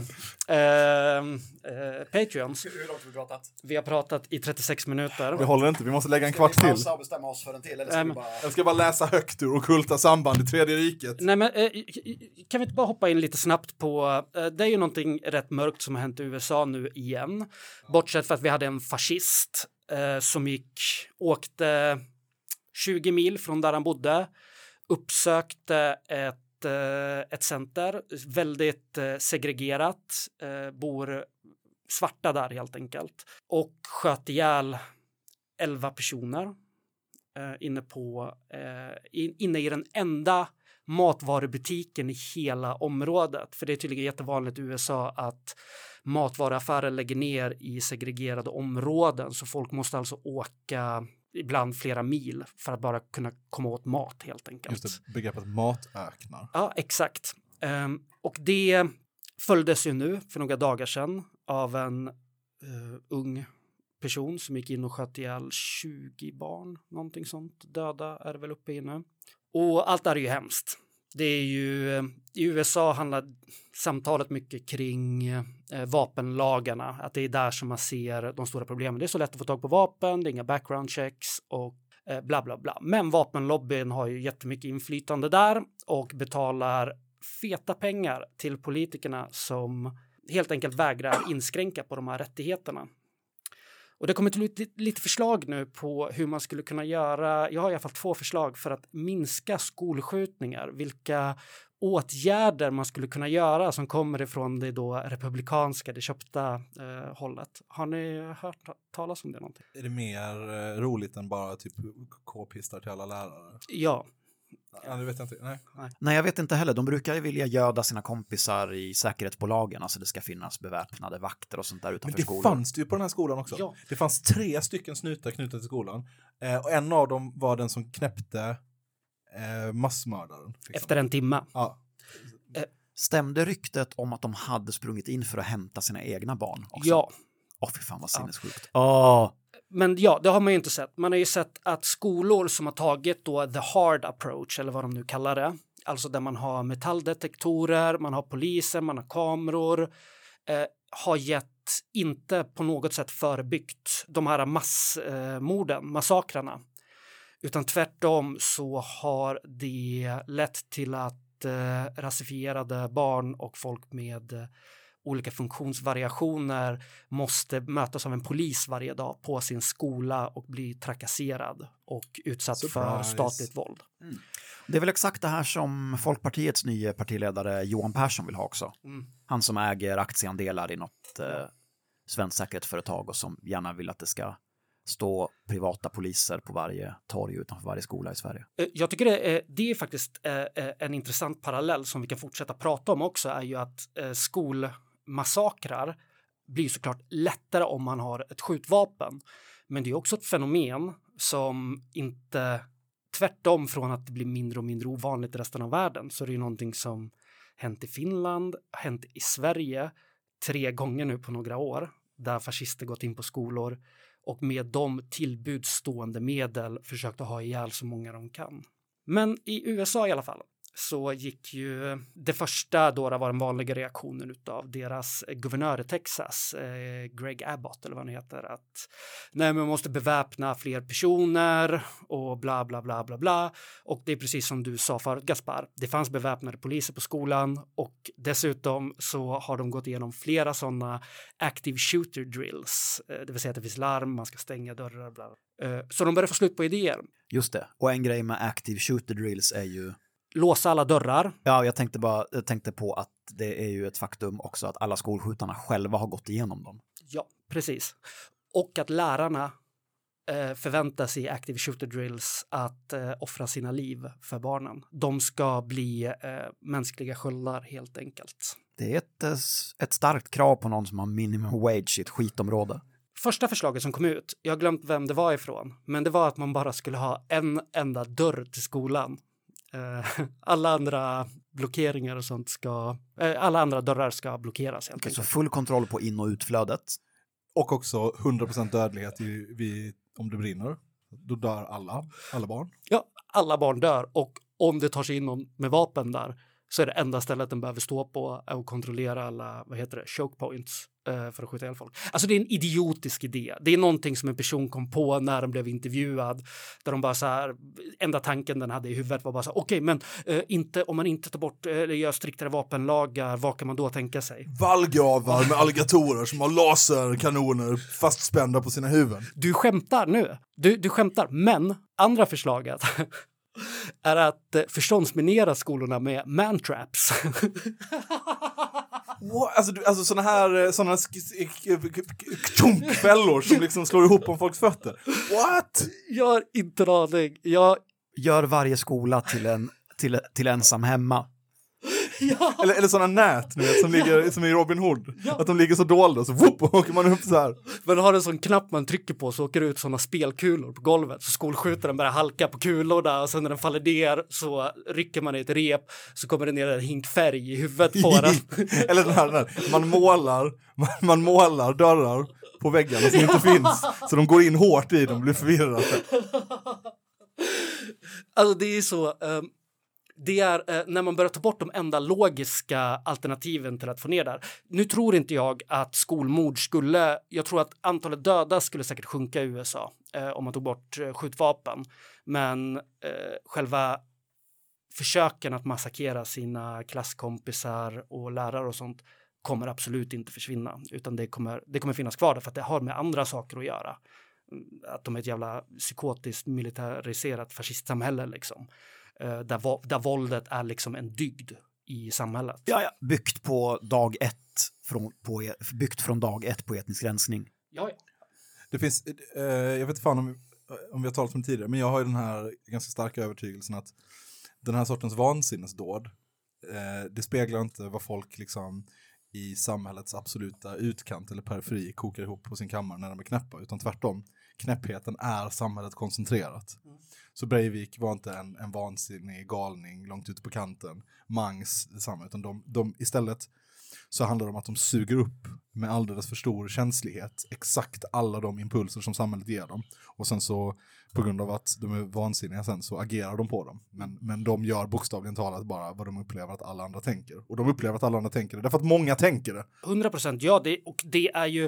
eh, eh, Patreons. Hur långt har vi pratat? Vi har pratat i 36 minuter. Vi håller inte, vi måste lägga en kvart till. och bestämma oss för en till? Eller ska vi bara- Jag ska bara läsa högt ur Ockulta samband i Tredje riket. Nej, men eh, kan vi inte bara hoppa in lite snabbt på, eh, det är ju någonting rätt mörkt som har hänt i USA nu igen. Bortsett för att vi hade en fascist eh, som gick, åkte 20 mil från där han bodde, uppsökte ett, eh, ett center, väldigt eh, segregerat, eh, bor svarta där helt enkelt, och sköt ihjäl 11 personer inne på, inne i den enda matvarubutiken i hela området. För det är tydligen jättevanligt i USA att matvaruaffärer lägger ner i segregerade områden så folk måste alltså åka ibland flera mil för att bara kunna komma åt mat helt enkelt. Just det, begreppet matöknar. Ja, exakt. Ehm, och det följdes ju nu för några dagar sedan av en eh, ung person som gick in och sköt ihjäl 20 barn, någonting sånt. Döda är det väl uppe i nu. Och allt det här är ju hemskt. Det är ju, eh, i USA handlar samtalet mycket kring eh, vapenlagarna, att det är där som man ser de stora problemen. Det är så lätt att få tag på vapen, det är inga background checks och eh, bla bla bla. Men vapenlobbyn har ju jättemycket inflytande där och betalar feta pengar till politikerna som helt enkelt vägrar inskränka på de här rättigheterna. Och det kommer till lite, lite förslag nu på hur man skulle kunna göra. Jag har i alla fall två förslag för att minska skolskjutningar. Vilka åtgärder man skulle kunna göra som kommer ifrån det då republikanska, det köpta eh, hållet. Har ni hört ta- talas om det någonting? Är det mer eh, roligt än bara typ k-pistar till alla lärare? Ja, Ja, det vet jag inte. Nej. Nej, jag vet inte heller. De brukar ju vilja göda sina kompisar i säkerhetsbolagen, alltså det ska finnas beväpnade vakter och sånt där Men utanför det skolor. fanns det ju på den här skolan också. Ja. Det fanns tre stycken snutar knutna till skolan. Eh, och en av dem var den som knäppte eh, massmördaren. liksom. efter en timme. Ja. Stämde ryktet om att de hade sprungit in för att hämta sina egna barn? Också? Ja, Åh, fy fan vad sinnessjukt. Åh, men ja, det har man ju inte sett. Man har ju sett att skolor som har tagit då the hard approach, eller vad de nu kallar det, alltså där man har metalldetektorer, man har poliser, man har kameror, eh, har gett inte på något sätt förebyggt de här massmorden, eh, massakrarna. Utan tvärtom så har det lett till att eh, rasifierade barn och folk med eh, olika funktionsvariationer måste mötas av en polis varje dag på sin skola och bli trakasserad och utsatt för Surprise. statligt våld. det är väl exakt det här som Folkpartiets nya partiledare Johan Persson vill ha också. Mm. Han som äger aktieandelar i något eh, svenskt säkerhetsföretag och som gärna vill att det ska stå privata poliser på varje torg utanför varje skola i Sverige. Eh, Jag tycker det är, det är faktiskt eh, eh, en intressant parallell som vi kan fortsätta prata om också är ju att eh, massakrar blir såklart lättare om man har ett skjutvapen. Men det är också ett fenomen som inte tvärtom från att det blir mindre och mindre ovanligt i resten av världen så är det ju någonting som hänt i Finland, hänt i Sverige tre gånger nu på några år där fascister gått in på skolor och med de tillbudstående medel försökt att ha ihjäl så många de kan. Men i USA i alla fall så gick ju det första då det var den vanliga reaktionen av deras guvernör i Texas, eh, Greg Abbott eller vad han heter, att nej, men man måste beväpna fler personer och bla bla bla bla bla. Och det är precis som du sa förut Gaspar, det fanns beväpnade poliser på skolan och dessutom så har de gått igenom flera sådana active shooter drills, eh, det vill säga att det finns larm, man ska stänga dörrar, bla. bla. Eh, så de börjar få slut på idéer. Just det. Och en grej med active shooter drills är ju Låsa alla dörrar, Ja, jag tänkte bara jag tänkte på att det är ju ett faktum också att alla skolskjutarna själva har gått igenom dem. Ja, precis. Och att lärarna eh, förväntar sig i active shooter drills att eh, offra sina liv för barnen. De ska bli eh, mänskliga sköldar helt enkelt. Det är ett, eh, ett starkt krav på någon som har minimum wage i ett skitområde. Första förslaget som kom ut, jag har glömt vem det var ifrån, men det var att man bara skulle ha en enda dörr till skolan. Eh, <laughs> alla andra blockeringar och sånt ska, eh, alla andra dörrar ska blockeras helt Okej, så full kontroll på in och utflödet. Och också 100% dödlighet i, vid, om det brinner. Då dör alla, alla barn. Ja, alla barn dör och om det tar sig in någon med vapen där så är det enda stället den behöver stå på att kontrollera alla, vad heter det, choke points för att skjuta ihjäl folk. Alltså det är en idiotisk idé. Det är någonting som en person kom på när den blev intervjuad där de bara så här, enda tanken den hade i huvudet var bara så här, okej, men eh, inte om man inte tar bort eh, eller gör striktare vapenlagar, vad kan man då tänka sig? Vallgravar med alligatorer som har laserkanoner fastspända på sina huvuden. Du skämtar nu. Du, du skämtar. Men andra förslaget <laughs> är att eh, förståndsminera skolorna med mantraps. <laughs> What? Alltså, du- alltså såna här eh, såna tjonkfällor som liksom slår ihop om folks fötter. What? Jag har inte en aning. Jag, Gör varje skola till en, till, till ensam hemma. <laughs> ja, Eller, eller såna nät vet, som, <laughs> ligger, som i Robin Hood. Att de ligger så dolda så whoop, åker man upp så här. men har en sån knapp man trycker på så åker det ut såna spelkulor på golvet. Så skolskjutaren börjar halka på kulorna och sen när den faller ner så rycker man i ett rep så kommer det ner en hink färg i huvudet på <laughs> den. Eller den här, den här. Man, målar, man, man målar dörrar på väggarna som inte finns. Så de går in hårt i dem och blir förvirrade. Alltså det är så. ehm, det är eh, när man börjar ta bort de enda logiska alternativen till att få ner där. Nu tror inte jag att skolmord skulle, jag tror att antalet döda skulle säkert sjunka i USA eh, om man tog bort eh, skjutvapen. Men eh, själva försöken att massakera sina klasskompisar och lärare och sånt kommer absolut inte försvinna, utan det kommer, det kommer finnas kvar därför att det har med andra saker att göra. Mm, att de är ett jävla psykotiskt militariserat fascistsamhälle liksom. Eh, där, där våldet är liksom en dygd i samhället. Ja, ja. Byggt på dag ett, från, på, e- byggt från dag ett på etnisk rensning. Ja, ja. Det finns, eh, jag vet inte fan om, om vi har talat om det tidigare, men jag har ju den här ganska starka övertygelsen att den här sortens vansinnesdåd, eh, det speglar inte vad folk liksom i samhällets absoluta utkant eller periferi kokar ihop på sin kammare när de är knäppa, utan tvärtom. Knäppheten är samhället koncentrerat. Så Breivik var inte en, en vansinnig galning långt ute på kanten, Mangs detsamma, utan de, de istället så handlar det om att de suger upp med alldeles för stor känslighet exakt alla de impulser som samhället ger dem. Och sen så, på grund av att de är vansinniga sen, så agerar de på dem. Men, men de gör bokstavligen talat bara vad de upplever att alla andra tänker. Och de upplever att alla andra tänker det, därför att många tänker det. 100 procent, ja. Det, och det är ju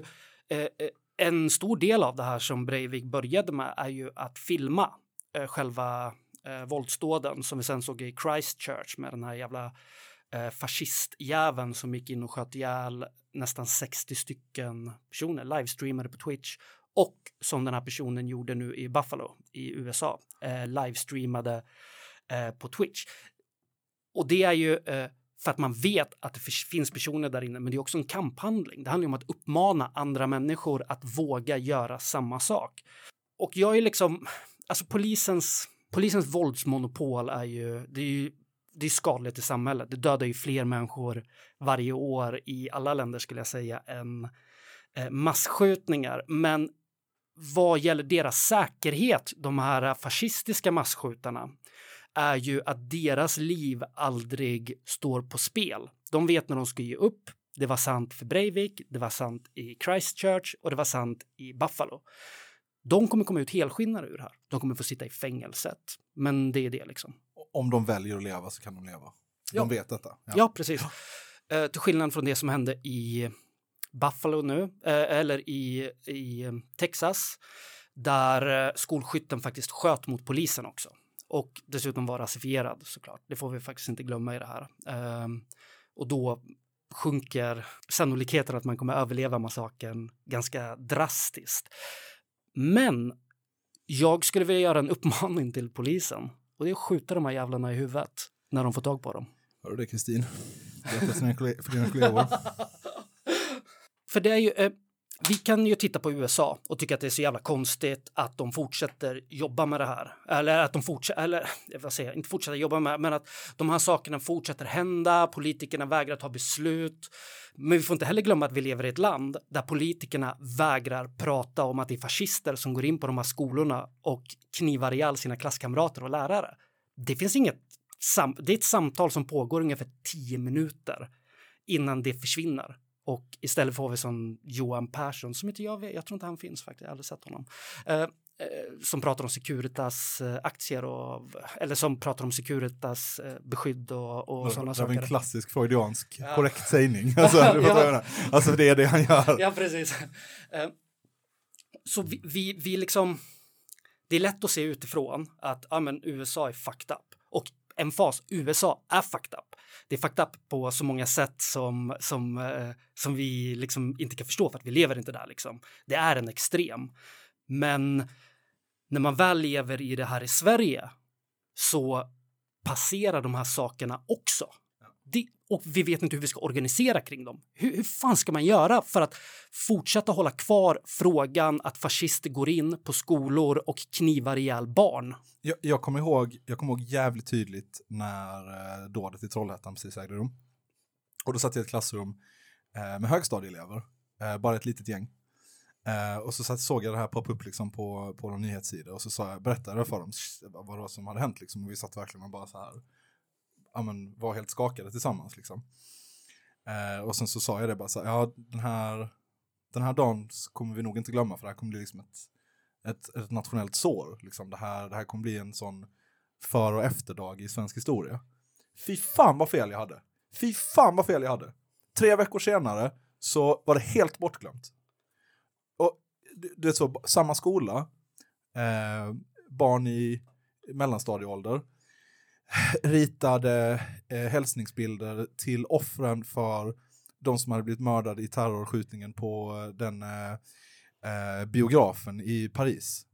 eh, eh, en stor del av det här som Breivik började med är ju att filma eh, själva eh, våldsdåden som vi sen såg i Christchurch med den här jävla eh, fascistjäveln som gick in och sköt ihjäl nästan 60 stycken personer, livestreamade på Twitch och som den här personen gjorde nu i Buffalo i USA, eh, livestreamade eh, på Twitch. Och det är ju eh, för att man vet att det finns personer där inne, men det är också en kamphandling. Det handlar ju om att uppmana andra människor att våga göra samma sak. Och jag är liksom, alltså polisens, polisens våldsmonopol är ju, det är ju det är skadligt i samhället. Det dödar ju fler människor varje år i alla länder skulle jag säga än eh, massskjutningar. Men vad gäller deras säkerhet, de här fascistiska massskjutarna, är ju att deras liv aldrig står på spel. De vet när de ska ge upp. Det var sant för Breivik, det var sant i Christchurch och det var sant i Buffalo. De kommer komma ut helskinnade ur det här. De kommer få sitta i fängelset. Men det är det liksom. Om de väljer att leva så kan de leva. De Ja. vet detta. Ja, precis. Eh, till skillnad från det som hände i Buffalo nu, eh, eller i, i eh, Texas, där eh, skolskytten faktiskt sköt mot polisen också. Och dessutom var rasifierad såklart. Det får vi faktiskt inte glömma i det här. Ehm, och då sjunker sannolikheten att man kommer överleva massakern ganska drastiskt. Men jag skulle vilja göra en uppmaning till polisen och det är att skjuta de här jävlarna i huvudet när de får tag på dem. Hör du det Kristin? Berätta för dina kollegor. <laughs> För det är ju, eh, vi kan ju titta på USA och tycka att det är så jävla konstigt att de fortsätter jobba med det här. Eller att de fortsätter, eller vad säger jag, inte fortsätter jobba med, men att de här sakerna fortsätter hända, politikerna vägrar ta beslut. Men vi får inte heller glömma att vi lever i ett land där politikerna vägrar prata om att det är fascister som går in på de här skolorna och knivar ihjäl sina klasskamrater och lärare. Det finns inget, sam- det är ett samtal som pågår ungefär tio minuter innan det försvinner. Och istället får vi som Johan Persson, som inte jag vet, jag tror inte han finns faktiskt, jag har aldrig sett honom. Eh, eh, som pratar om Securitas eh, aktier och, eller som pratar om Securitas eh, beskydd och, och sådana det var en saker. klassisk freudiansk Ja. korrekt sägning. <laughs> Alltså, menar. alltså det är det han gör. Ja, precis. Så vi, vi, vi liksom, det är lätt att se utifrån att ja, men USA är fucked up. Och en fas, USA är fucked up. Det är fucked up på så många sätt som, som, eh, som vi liksom inte kan förstå för att vi lever inte där. Liksom. Det är en extrem. Men när man väl lever i det här i Sverige så passerar de här sakerna också. Och vi vet inte hur vi ska organisera kring dem. Hur, hur fan ska man göra för att fortsätta hålla kvar frågan att fascister går in på skolor och knivar ihjäl barn? Jag, jag, kommer ihåg, jag kommer ihåg jävligt tydligt när eh, dådet i Trollhättan precis ägde rum. Och då satt jag i ett klassrum eh, med högstadieelever, eh, bara ett litet gäng. Eh, och så satt, såg jag det här poppa upp liksom på, på någon nyhetssida och så sa jag, berättade jag för dem vad som hade hänt liksom. Och vi satt verkligen och bara så här, ja men var helt skakade tillsammans liksom. Eh, och sen så sa jag det bara så här, ja den här, den här dagen kommer vi nog inte glömma för det här kommer bli liksom ett, ett, ett nationellt sår. Liksom. Det, här, det här kommer bli en sån för och efterdag i svensk historia. Fy fan vad fel jag hade. Fy fan vad fel jag hade. Tre veckor senare så var det helt bortglömt. Och du, är vet så, samma skola, eh, barn i mellanstadieålder, ritade eh, hälsningsbilder till offren för de som hade blivit mördade i terrorskjutningen på eh, den eh, eh biografen i Paris.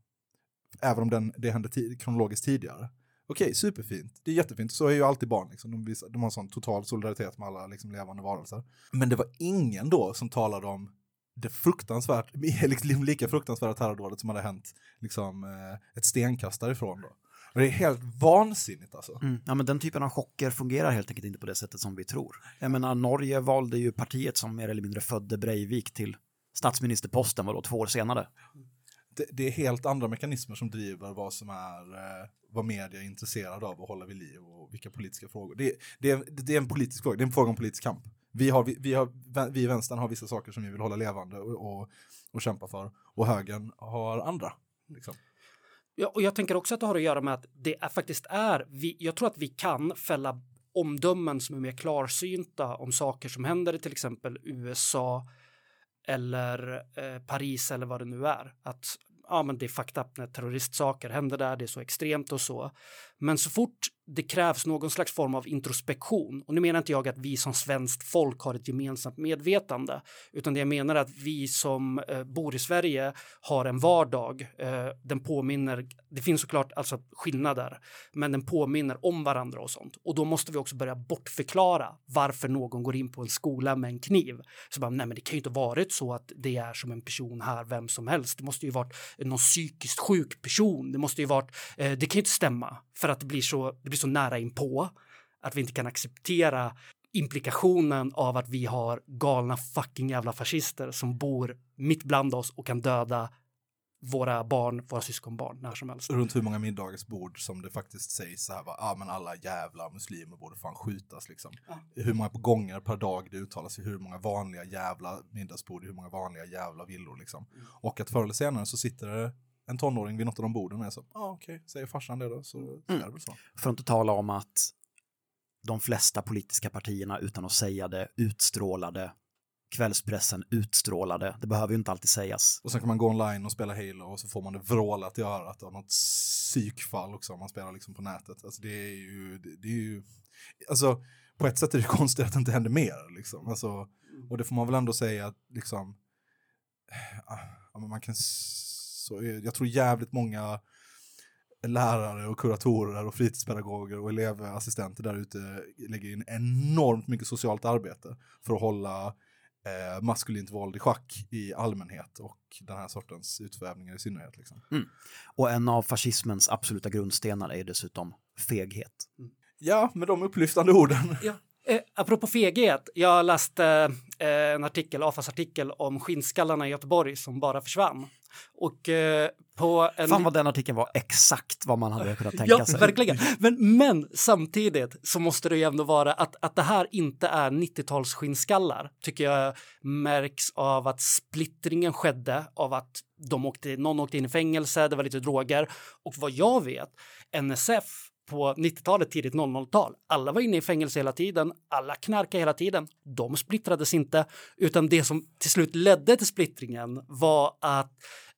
Även om den, det hände tid, kronologiskt tidigare. Okej, superfint. Det är jättefint. Så är ju alltid barn. Liksom. De, visar, de har sån total solidaritet med alla liksom, levande varelser. Men det var ingen då som talade om det fruktansvärt, <laughs> liksom lika fruktansvärda terrordådet som hade hänt liksom, eh, ett stenkast därifrån. Då. Och det är helt vansinnigt alltså. Mm. Ja, men den typen av chocker fungerar helt enkelt inte på det sättet som vi tror. Jag menar, Norge valde ju partiet som mer eller mindre födde Breivik till statsministerposten, vadå, två år senare. det, det är helt andra mekanismer som driver vad som är eh, vad media är intresserade av att hålla vid liv och vilka politiska frågor. Det, det, är, det är en politisk fråga, det är en fråga om politisk kamp. Vi, har, vi, vi, har, vi i vänstern har vissa saker som vi vill hålla levande och, och, och kämpa för och högern har andra. Liksom. Ja, och jag tänker också att det har att göra med att det är, faktiskt är, vi, jag tror att vi kan fälla omdömen som är mer klarsynta om saker som händer i till exempel USA eller eh, Paris eller vad det nu är. Att ja, men det är fucked up när terroristsaker händer där, det är så extremt och så. Men så fort det krävs någon slags form av introspektion, och nu menar inte jag att vi som svenskt folk har ett gemensamt medvetande, utan det jag menar är att vi som eh, bor i Sverige har en vardag. Eh, den påminner, det finns såklart alltså skillnader, men den påminner om varandra och sånt. Och då måste vi också börja bortförklara varför någon går in på en skola med en kniv. Så bara, nej men det kan ju inte varit så att det är som en person här, vem som helst. Det måste ju varit någon psykiskt sjuk person. Det måste ju varit, eh, det kan ju inte stämma för att det blir så, det blir så nära inpå att vi inte kan acceptera implikationen av att vi har galna fucking jävla fascister som bor mitt bland oss och kan döda våra barn, våra syskonbarn när som helst. Runt hur många middagsbord som det faktiskt sägs så här, ja ah, men alla jävla muslimer borde fan skjutas liksom. Ja. Hur många gånger per dag det uttalas hur många vanliga jävla middagsbord, hur många vanliga jävla villor liksom. Mm. Och att förr eller senare så sitter det en tonåring vid något av de borden och är så, ja ah, okej, säger farsan det då så, så Mm. är det väl så. För att inte tala om att de flesta politiska partierna utan att säga det utstrålade kvällspressen utstrålade. Det behöver ju inte alltid sägas. Och sen kan man gå online och spela Halo och så får man det vrålat i örat av något psykfall också om man spelar liksom på nätet. Alltså det är ju, det, det är ju, alltså på ett sätt är det <laughs> konstigt att det inte händer mer liksom. Alltså, och det får man väl ändå säga att liksom, ja, man kan, så, jag tror jävligt många lärare och kuratorer och fritidspedagoger och elevassistenter där ute lägger in enormt mycket socialt arbete för att hålla eh, maskulint våld i schack i allmänhet och den här sortens utvävningar i synnerhet. Liksom. Och en av fascismens absoluta grundstenar är dessutom feghet. Ja, med de upplyftande orden. Ja. Eh, apropå feghet, jag läste eh, en artikel, AFAs artikel om skinnskallarna i Göteborg som bara försvann. Och eh, på en... Fan vad den artikeln var exakt vad man hade kunnat tänka Ja, sig. verkligen. Men, men samtidigt så måste det ju ändå vara att, att det här inte är 90-tals skinnskallar tycker jag märks av att splittringen skedde av att de åkte, någon åkte in i fängelse, det var lite droger och vad jag vet, NSF på 90-talet, tidigt 00-tal. Alla var inne i fängelse hela tiden, alla knarkade hela tiden. De splittrades inte, utan det som till slut ledde till splittringen var att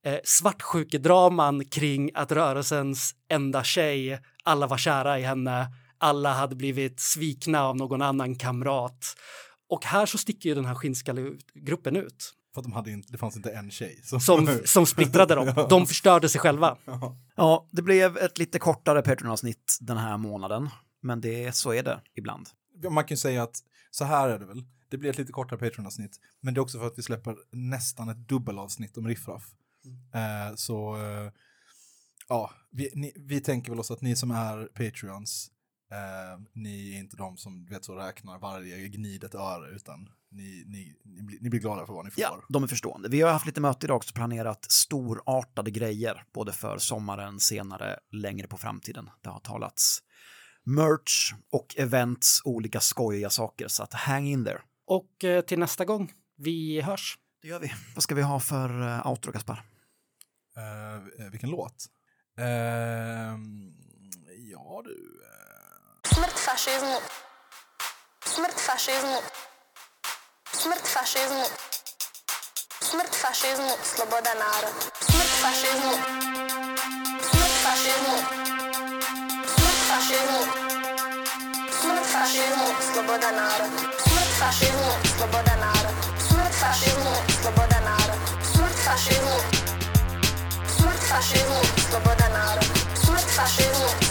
eh, svartsjukedraman kring att rörelsens enda tjej, alla var kära i henne, alla hade blivit svikna av någon annan kamrat. Och här så sticker ju den här skinnskallegruppen ut, för att de hade inte, det fanns inte en tjej. Som, som, som splittrade dem. <laughs> De förstörde sig själva. Ja, det blev ett lite kortare Patreon-avsnitt den här månaden. Men det, så är det ibland. Ja, Man kan ju säga att så här är det väl. Det blir ett lite kortare Patreon-avsnitt. Men det är också för att vi släpper nästan ett dubbelavsnitt om riffraff. Eh, så eh, ja, vi, ni, vi tänker väl oss att ni som är Patreons, eh, ni är inte de som vet så räknar varje gnidet öre, utan ni, ni, ni, blir, ni blir glada för vad ni får. Ja, de är förstående. Vi har haft lite möte idag också planerat storartade grejer, både för sommaren, senare, längre på framtiden. Det har talats merch och events, olika skojiga saker, så att hang in there. Och eh, till nästa gång, vi hörs. Det gör vi. Vad ska vi ha för uh, outro, Gaspar? Eh, eh, vilken låt? Ehm, ja du. eh, fašizmu. Smrt Смерть фашизму. Смерть фашизму, слобода нара. Смерть фашизму. Смерть фашизму. Смерть фашизму. Смерть фашизму, слобода нара. Смерть фашизму, слобода нара. Смерть фашизму, слобода нара. Смерть фашизму. Смерть фашизму, слобода нара. Смерть фашизму.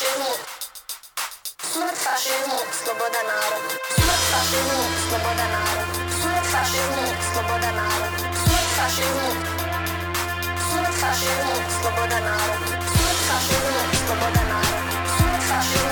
фашизму. Смерть фашизму, свобода народу. Смерть фашизму, свобода народу. Смерть фашизму, свобода народу. Смерть фашизму. Смерть фашизму, свобода народу. Смерть фашизму, свобода народу. Смерть фашизму.